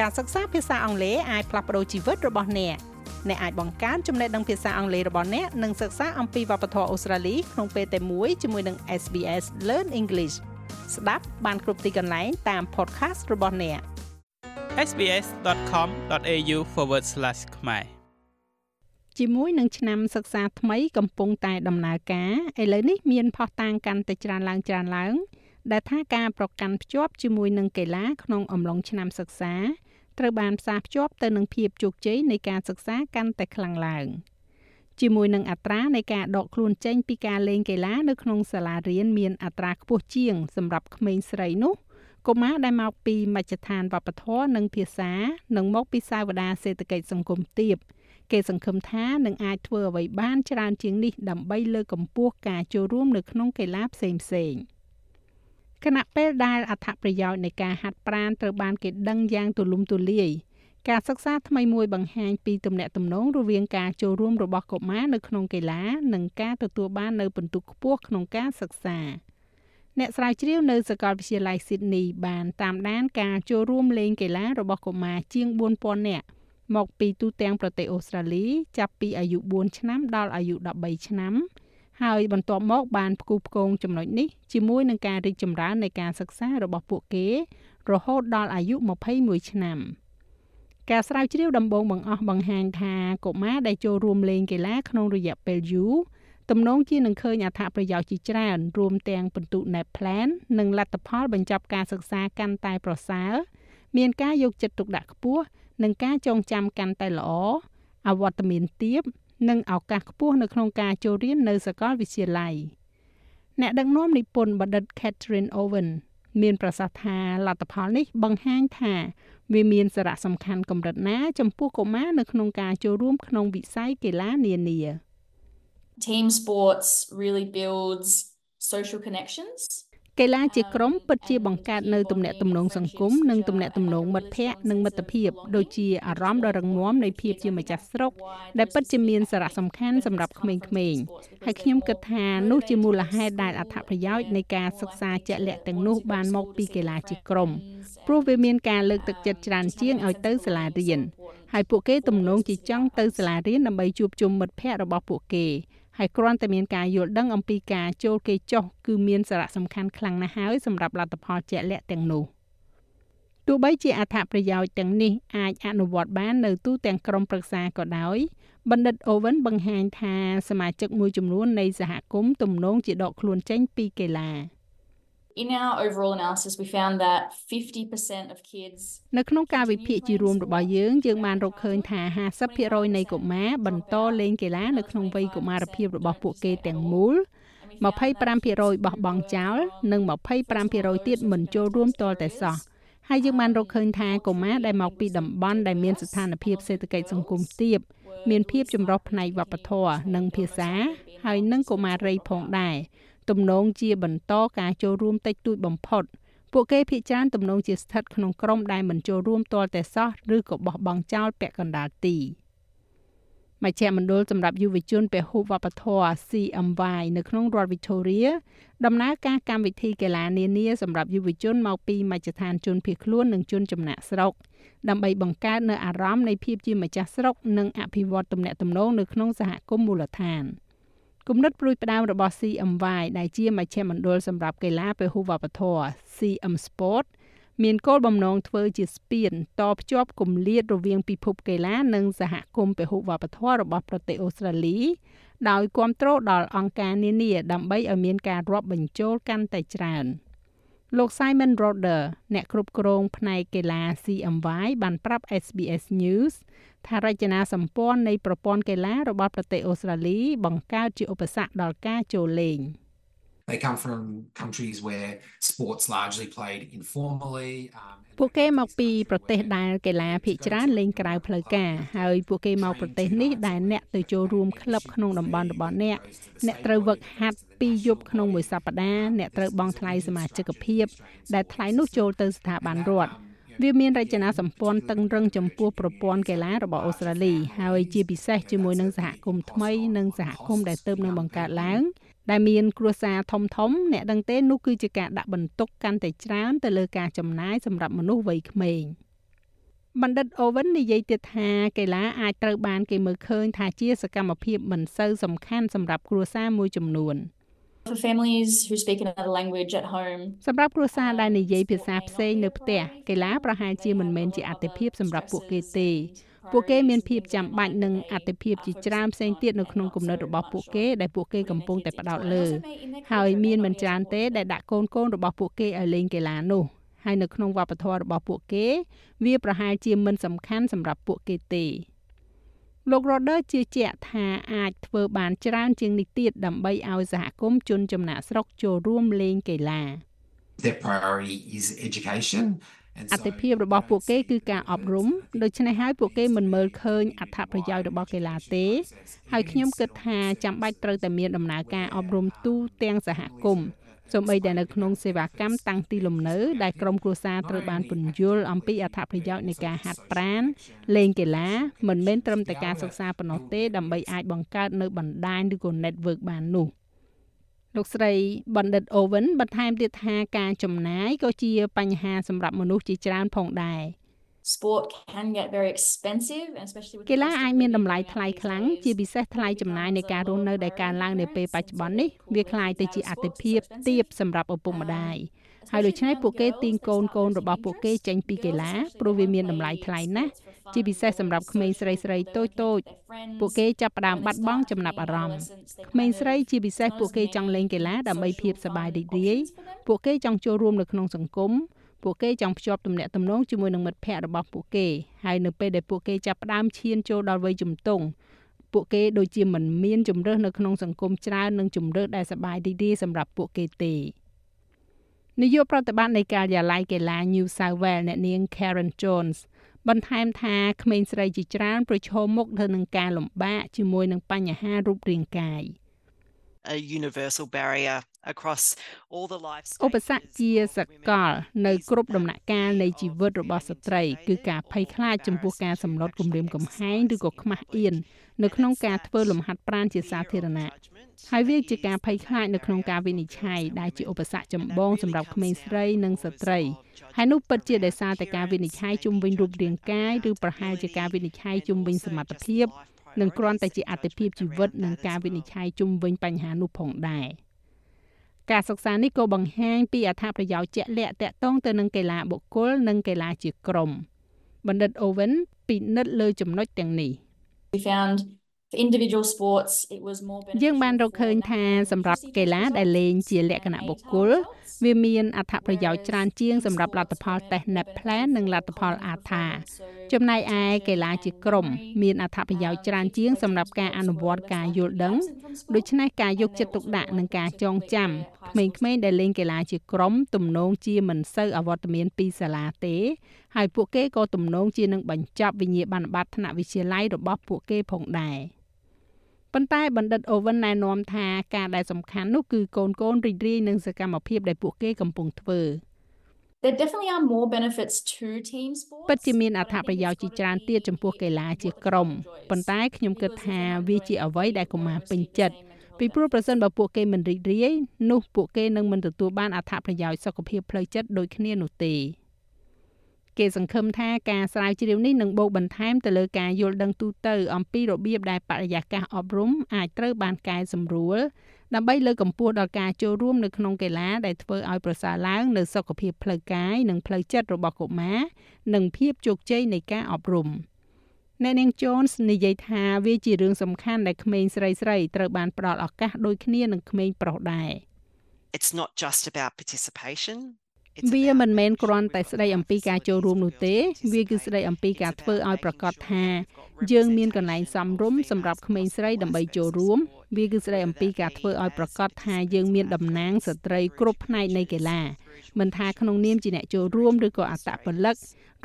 ការសិក្សាភាសាអង់គ្លេសអាចផ្លាស់ប្ដូរជីវិតរបស់អ្នកអ្នកអាចបង្កើនចំណេះដឹងភាសាអង់គ្លេសរបស់អ្នកនិងសិក្សាអំពីវប្បធម៌អូស្ត្រាលីក្នុងពេលតែមួយជាមួយនឹង SBS Learn English ស្ដាប់បានគ្រប់ទីកន្លែងតាម podcast របស់អ្នក sbs.com.au/ ខ្មែរជាមួយនឹងឆ្នាំសិក្សាថ្មីកំពុងតែដំណើរការឥឡូវនេះមានផុសតាងកាន់តែច្រើនឡើងច្រើនឡើង ដែលថាការប្រកាន់ភ្ជាប់ជាមួយនឹងកីឡាក្នុងអំឡុងឆ្នាំសិក្សាត្រូវបានផ្សារភ្ជាប់ទៅនឹងភាពជោគជ័យនៃការសិក្សាកាន់តែខ្លាំងឡើងជាមួយនឹងអត្រានៃការដកខ្លួនចេញពីការលេងកីឡានៅក្នុងសាលារៀនមានអត្រាខ្ពស់ជាងសម្រាប់ក្មេងស្រីនោះកុមារដែលមកពីមជ្ឈដ្ឋានវប្បធម៌និងភាសានិងមកពីសាវតាសេដ្ឋកិច្ចសង្គមទាបគេសង្ឃឹមថានឹងអាចធ្វើអ្វីបានច្រើនជាងនេះដើម្បីលើកកម្ពស់ការចូលរួមនៅក្នុងកីឡាផ្សេងៗ គណៈពេលដែលអត្ថប្រយោជន៍នៃការហាត់ប្រាណត្រូវបានគេដឹងយ៉ាងទូលំទូលាយការសិក្សាថ្មីមួយបង្ហាញពីទំនាក់ទំនងរវាងការចូលរួមរបស់កុមារនៅក្នុងកីឡានិងការទទួលបាននូវពិន្ទុខ្ពស់ក្នុងការសិក្សាអ្នកស្រាវជ្រាវនៅសាកលវិទ្យាល័យ Sydney បានតាមដានការចូលរួមលេងកីឡារបស់កុមារជាង4000នាក់មកពីទូទាំងប្រទេសអូស្ត្រាលី ចាប់ពីអាយុ4ឆ្នាំដល់អាយុ13ឆ្នាំ ហើយបន្ទាប់មកបានផ្គូផ្គងចំណុចនេះជាមួយនឹងការរីកចម្រើននៃការសិក្សារបស់ពួកគេ រហូតដល់អាយុ21ឆ្នាំការស្រាវជ្រាវដំបូងបង្អស់បង្ហាញថាកុមារដែលចូលរួមលេងកីឡាក្នុងរយៈពេលយូរទំនងជានឹងឃើញអត្ថប្រយោជន៍ជាច្រើនរួមទាំងពិន្ទុ NAP plan និងលទ្ធផលបញ្ចប់ការសិក្សាកាន់តែប្រសើរមានការយកចិត្តទុកដាក់ខ្ពស់និងការចងចាំកាន់តែល្អអវត្តមានទាប និងឱកាសខ្ពស់នៅក្នុងការចូលរៀននៅសាកលវិទ្យាល័យអ្នកដឹកនាំនិពន្ធបណ្ឌិត Catherine Owen មានប្រសាសន៍ថាលទ្ធផលនេះបង្ហាញថាវាមានសារៈសំខាន់កម្រិតណាចំពោះកុមារនៅក្នុងការចូលរួមក្នុងវិស័យកីឡានានា Team sports really builds social connections កីឡាជាក្រុមពិតជាបង្កើតនៅទំនាក់ទំនងសង្គមនិងទំនាក់ទំនងមិត្តភ័ក្តិនិងមិត្តភាពដូចជាអារម្មណ៍ដ៏រឹងមាំនៃភាពជាម្ចាស់ស្រុកដែលពិតជាមានសារៈសំខាន់សម្រាប់ក្មេងៗហើយខ្ញុំគិតថានោះជាមូលហេតុដែលអត្ថប្រយោជន៍នៃការសិក្សាជាក់លាក់ទាំងនោះបានមកពីកីឡាជាក្រុមព្រោះវាមានការលើកទឹកចិត្តច្រើនជាងឲ្យទៅសាលារៀនហើយពួកគេទំនងជាចង់ទៅសាលារៀនដើម្បីជួបជុំមិត្តភ័ក្តិរបស់ពួកគេ ហើយគ្រាន់តែមានការយល់ដឹងអំពីការចូលគេចុះគឺមានសារៈសំខាន់ខ្លាំងណាស់ហើយសម្រាប់លទ្ធផលជាក់លាក់ទាំងនោះទោះបីជាអត្ថប្រយោជន៍ទាំងនេះអាចអនុវត្តបាននៅទូទាំងក្រុមប្រឹក្សាក៏ដោយបណ្ឌិត Owen បង្ហាញថាសមាជិកមួយចំនួននៃសហគមន៍ទំនងជាដកខ្លួនចេញពីកីឡា In our overall analysis we found that 50% of kids នៅក្នុងការវិភាគជារួមរបស់យើងយើងបានរកឃើញថា50%នៃកុមារបន្តលេងកីឡានៅក្នុងវ័យកុមារភាពរបស់ពួកគេទាំងមូល25%បោះបង់ចោលនិង25%ទៀតមិនចូលរួមទាល់តែសោះហើយយើងបានរកឃើញថាកុមារដែលមកពីតំបន់ដែលមានស្ថានភាពសេដ្ឋកិច្ចសង្គមទាបមានភាពចម្រុះផ្នែកវប្បធម៌និងភាសាហើយនិងកុមារីផងដែរ ទំនងជាបន្តការចូលរួមតិចតួចបំផុត ពួកគេភាគច្រើនទំនងជាស្ថិតក្នុងក្រុមដែលមិនចូលរួមទាល់តែសោះឬក៏បោះបង់ចោលពាក់កណ្ដាលទីមជ្ឈមណ្ឌលសម្រាប់យុវជនពហុវប្បធម៌ CMY នៅក្នុងរដ្ឋ Victoria ដំណើរការកម្មវិធីកីឡានានាសម្រាប់យុវជនមកពីមជ្ឈដ្ឋានជនភៀសខ្លួននិងជនចំណាក់ស្រុកដើម្បីបង្កើតនូវអារម្មណ៍នៃភាពជាម្ចាស់ស្រុកនិងអភិវឌ្ឍទំនាក់ទំនងនៅក្នុងសហគមន៍មូលដ្ឋាន។ គំនិតព្រួយផ្ដើមរបស់ CMY ដែលជាមជ្ឈមណ្ឌលសម្រាប់កីឡាពហុវប្បធម៌ CM Sport មានគោលបំណងធ្វើជាស្ពានតភ្ជាប់គម្លាតរវាងពិភពកីឡានិងសហគមន៍ពហុវប្បធម៌របស់ប្រទេសអូស្ត្រាលី ដោយគ្រប់គ្រងដល់អង្គការនានាដើម្បីឲ្យមានការរាប់បញ្ចូលកាន់តែច្រើន។ លោក Simon Roder អ្នកគ្រប់គ្រងផ្នែកកីឡា CMY បានប្រាប់ SBS News ថារចនាសម្ព័ន្ធនៃប្រព័ន្ធកីឡារបស់ប្រទេសអូស្ត្រាលីបង្កើតជាឧបសគ្គដល់ការចូលលេង។ They come from countries where sports largely played informally um ពួកគេមកពីប្រទេសដែលកីឡាភាគច្រើនលេងក្រៅផ្លូវការហើយពួកគេមកប្រទេសនេះដែលអ្នកទៅចូលរួមក្លឹបក្នុងតំបន់របស់អ្នកអ្នកត្រូវវឹកហាត់2យប់ក្នុងមួយសប្តាហ៍អ្នកត្រូវបង់ថ្លៃសមាជិកភាព ដែលថ្លៃនោះចូលទៅស្ថាប័នរដ្ឋវាមានរចនាសម្ព័ន្ធតឹងរឹងចំពោះប្រព័ន្ធកីឡារបស់អូស្ត្រាលីហើយជាពិសេសជាមួយនឹងសហគមន៍ថ្មីនិងសហគមន៍ដែលទើបនឹងបង្កើតឡើង ដែលមានគ្រួសារធំធំអ្នកដឹងទេនោះគឺជាការដាក់បន្ទុកកាន់តែច្រើនទៅលើការចំណាយសម្រាប់មនុស្សវ័យក្មេងបណ្ឌិតអូវិននិយាយទៀតថាកីឡាអាចត្រូវបានគេមើលឃើញថាជាសកម្មភាពមិនសូវសំខាន់សម្រាប់គ្រួសារមួយចំនួន For families who speak another language at home សម្រាប់គ្រួសារដែលនិយាយភាសាផ្សេងនៅផ្ទះកីឡាប្រហែលជាមិនមែនជាអាទិភាពសម្រាប់ពួកគេទេ ពួកគេមានភាពចាំបាច់និងអតិភិបជាច្រើនផ្សេងទៀតនៅក្នុងគំនិតរបស់ពួកគេដែលពួកគេកំពុងតែផ្ដោតលើ ហើយមានមិនច្រើនទេដែលដាក់កូនកូនរបស់ពួកគេឲ្យលេងកីឡានោះហើយនៅក្នុងវប្បធម៌របស់ពួកគេ វាប្រហែលជាមិនសំខាន់សម្រាប់ពួកគេទេលោក Roder ជឿជាក់ថាអាចធ្វើបានច្រើនជាងនេះទៀតដើម្បីឲ្យសហគមន៍ជនចំណាក់ស្រុកចូលរួមលេងកីឡា Their priority is education អតិភិបរបស់ពួកគេគឺការអប់រំដូច្នេះហើយពួកគេមិនមើលឃើញអត្ថប្រយោជន៍របស់កីឡាទេ ហើយខ្ញុំគិតថាចាំបាច់ត្រូវតែមានដំណើរការអប់រំទូទាំងសហគមន៍សូម្បីតែនៅក្នុងសេវាកម្មតាំងទីលំនៅដែលក្រុមគ្រួសារត្រូវបានពន្យល់អំពីអត្ថប្រយោជន៍នៃការហាត់ប្រាណលេងកីឡាមិនមែនត្រឹមតែការសិក្សាប៉ុណ្ណោះទេដើម្បីអាចបង្កើតនៅបណ្ដាញឬក៏ network បាននោះ លោកស្រីបណ្ឌិតអូវិនបន្ថែមទៀតថាការចំណាយក៏ជាបញ្ហាសម្រាប់មនុស្សជាច្រើនផងដែរ sport can get very expensive and especially with កីឡាអាចមានតម្លៃថ្លៃខ្លាំងជាពិសេសថ្លៃចំណាយនៃការរស់នៅដែលកើនឡើងនៅពេលបច្ចុប្បន្ននេះវាคล้ายទៅជាអតិភិបទាបសម្រាប់ឪពុកម្ដាយហើយដូច្នេះពួកគេទាញកូនកូនរបស់ពួកគេចេញពីកីឡាព្រោះវាមានតម្លៃថ្លៃណាស់ ជាពិសេសសម្រាប់ក្មេងស្រីស្រីតូចតូចពួកគេចាប់ផ្ដើមបាត់បង់ចំណាប់អារម្មណ៍ក្មេងស្រីជាពិសេសពួកគេចង់លេងកីឡាដើម្បីភាពសប្បាយរីករាយពួកគេចង់ចូលរួមនៅក្នុងសង្គមពួកគេចង់ភ្ជាប់ទំនាក់ទំនងជាមួយនឹងមិត្តភ័ក្តិរបស់ពួកគេហើយនៅពេលដែលពួកគេចាប់ផ្ដើមឈានចូលដល់វ័យជំទង់ពួកគេដូចជាមិនមានជំរើសនៅក្នុងសង្គមច្រើននិងជំរើសដែលសប្បាយរីករាយសម្រាប់ពួកគេទេនាយកប្រតិបត្តិនៃការិយាល័យកីឡា New South Wales អ្នកនាង Karen Jones បន្ថែមថាក្មេងស្រីជាច្រើនប្រឈមមុខទៅនឹងការលំបាកជាមួយនឹងបញ្ហារូបរាងកាយ a universal barrier across all the life ឧបសគ្គជាសកលនៅគ្រប់ដំណាក់កាលនៃជីវិតរបស់ស្ត្រីគឺការភ័យខ្លាចចំពោះការសម្លុតគំរាមកំហែងឬក៏ខ្មាស់អៀននៅក្នុងការធ្វើលំហាត់ប្រាណជាសាធារណៈហើយវាជាការភ័យខ្លាចនៅក្នុងការវិនិច្ឆ័យដែលជាឧបសគ្គចម្បងសម្រាប់ក្មេងស្រីនិងស្ត្រីហើយនោះពិតជាដោយសារតែការវិនិច្ឆ័យជុំវិញរូបរាងកាយឬប្រហែលជាការវិនិច្ឆ័យជុំវិញសមត្ថភាព និងគ្រាន់តែជាអតិភិបជីវិតនិងការវិនិច្ឆ័យជុំវិញបញ្ហានោះផងដែរការសិក្សានេះក៏បង្ហាញពីអត្ថប្រយោជន៍ជាក់លាក់ទាក់ទងទៅនឹងកីឡាបុគ្គលនិងកីឡាជាក្រុមបណ្ឌិត Owen ពិនិត្យលើចំណុចទាំងនេះ we found for individual sports it was more យើងបានរកឃើញថាសម្រាប់កីឡាដែលលេងជាលក្ខណៈបុគ្គលវាមានអត្ថប្រយោជន៍ច្រើនជាងសម្រាប់លទ្ធផលតេស្ត NAP plan និងលទ្ធផល ATA ចំណែកឯកីឡាជាក្រុមមានអត្ថប្រយោជន៍ច្រើនជាងសម្រាប់ការអនុវត្តការយល់ដឹងដូច្នេះការយកចិត្តទុកដាក់និងការចងចាំក្មេងៗដែលលេងកីឡាជាក្រុមទំនងជាមិនសូវអវត្តមានពីសាលាទេហើយពួកគេក៏ទំនងជានឹងបញ្ចប់វិញ្ញាបនបត្រថ្នាក់វិទ្យាល័យរបស់ពួកគេផងដែរ។ប៉ុន្តែបណ្ឌិតអូវិនណែនាំថាការដែលសំខាន់នោះគឺកូនកូនរីករាយនឹងសកម្មភាពដែលពួកគេកំពុងធ្វើ There definitely are more benefits to team sports. ពិតជាមានអត្ថប្រយោជន៍ជាច្រើនទៀតចំពោះកីឡាជាក្រុមប៉ុន្តែខ្ញុំគិតថាវាជាអ្វីដែលកុមារពេញចិត្តពីព្រោះប្រសិនបើពួកគេមិនរីករាយនោះពួកគេនឹងមិនទទួលបានអត្ថប្រយោជន៍សុខភាពផ្លូវចិត្តដូចគ្នានោះទេគេសង្ឃឹមថាការស្រាវជ្រាវនេះនឹងបូកបន្ថែមទៅលើការយល់ដឹងទូទៅអំពីរបៀបដែលបរិយាកាសអប់រំអាចត្រូវបានកែសម្រួល ដើម្បីលើកកម្ពស់ដល់ការចូលរួមនៅក្នុងកីឡាដែលធ្វើឲ្យប្រសើរឡើងនូវសុខភាពផ្លូវកាយនិងផ្លូវចិត្តរបស់កុមារនិងភាពជោគជ័យនៃការអប់រំអ្នកនាង Jones និយាយថាវាជារឿងសំខាន់ដែលក្មេងស្រីស្រីត្រូវបានផ្ដល់ឱកាសដូចគ្នានឹងក្មេងប្រុសដែរ It's not just about participation វាមិនមែនគ្រាន់តែស្ដីអំពីការចូលរួមនោះទេ វាគឺស្ដីអំពីការធ្វើឲ្យប្រកាសថាយើងមានកន្លែងសមរម្យសម្រាប់ក្មេងស្រីដើម្បីចូលរួម វាគឺស្ដីអំពីការធ្វើឲ្យប្រកាសថាយើងមានតំណាងស្ត្រីគ្រប់ផ្នែកនៃកីឡាមិនថាក្នុងនាមជាអ្នកចូលរួមឬក៏អត្តពលិក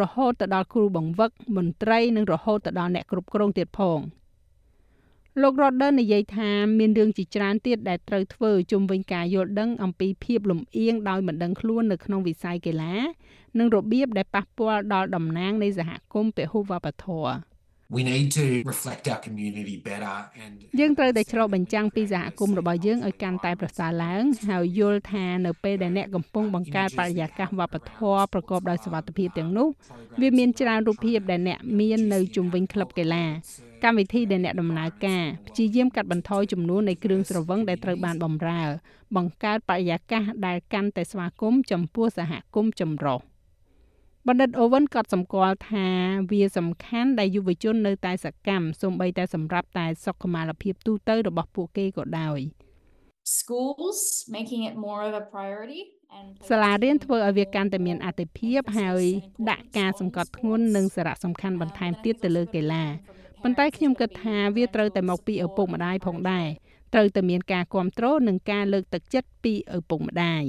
រហូតទៅដល់គ្រូបង្វឹកមន្ត្រីនិងរហូតទៅដល់អ្នកគ្រប់គ្រងទៀតផង។ លោក Roder និយាយថាមានរឿងជាច្រើនទៀតដែលត្រូវធ្វើជុំវិញការយល់ដឹងអំពីភាពលំអៀងដោយមិនដឹងខ្លួននៅក្នុងវិស័យកីឡា និងរបៀបដែលប៉ះពាល់ដល់តំណាងនៃសហគមន៍ពហុវប្បធម៌ We need to reflect our community better and យើងត្រូវតែឆ្លុះបញ្ចាំងពីសហគមន៍របស់យើងឲ្យកាន់តែប្រសើរឡើង ហើយយល់ថានៅពេលដែលអ្នកកំពុងបង្កើតបរិយាកាសវប្បធម៌ប្រកបដោយសុវត្ថិភាពទាំងនោះវាមានច្រើនរូបភាពដែលអ្នកមាននៅជុំវិញក្លឹបកីឡាកម្មវិធីដែលអ្នកដំណើរការព្យាយាមកាត់បន្ថយចំនួននៃគ្រឿងស្រវឹងដែលត្រូវបានបំរើ បង្កើតបរិយាកាសដែលកាន់តែស្វាគមន៍ចំពោះសហគមន៍ចម្រុះ បណ្ឌិតអូវិនក៏សម្គាល់ថាវាសំខាន់ដែលយុវជននៅតែសកម្មសូម្បីតែសម្រាប់តែសុខុមាលភាពទូទៅរបស់ពួកគេក៏ដោយ schools making it more of a priority សាលារៀនធ្វើឲ្យវាកាន់តែមានអតិភិបហើយដាក់ការសង្កត់ធ្ងន់និងសារៈសំខាន់បន្ថែមទៀតទៅលើកីឡាប៉ុន្តែខ្ញុំគិតថាវាត្រូវតែមកពីឪពុកម្ដាយផងដែរត្រូវតែមានការគ្រប់គ្រងនិងការលើកទឹកចិត្តពីឪពុកម្ដាយ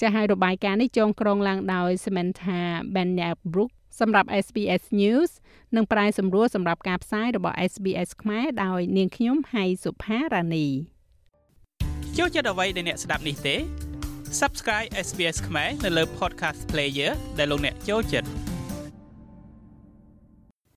ចាស់ហើយរបាយការណ៍នេះចងក្រងឡើងដោយ Samantha Banyabrook សម្រាប់ SBS News និងប្រាយសម្រួលសម្រាប់ការផ្សាយរបស់ SBS ខ្មែរដោយនាងខ្ញុំហៃសុផារ៉ានីចូលចិត្តអ្វីដែលអ្នកស្ដាប់នេះទេ Subscribe SBS ខ្មែរនៅលើ Podcast Player ដែលលោកអ្នកចូលចិត្ត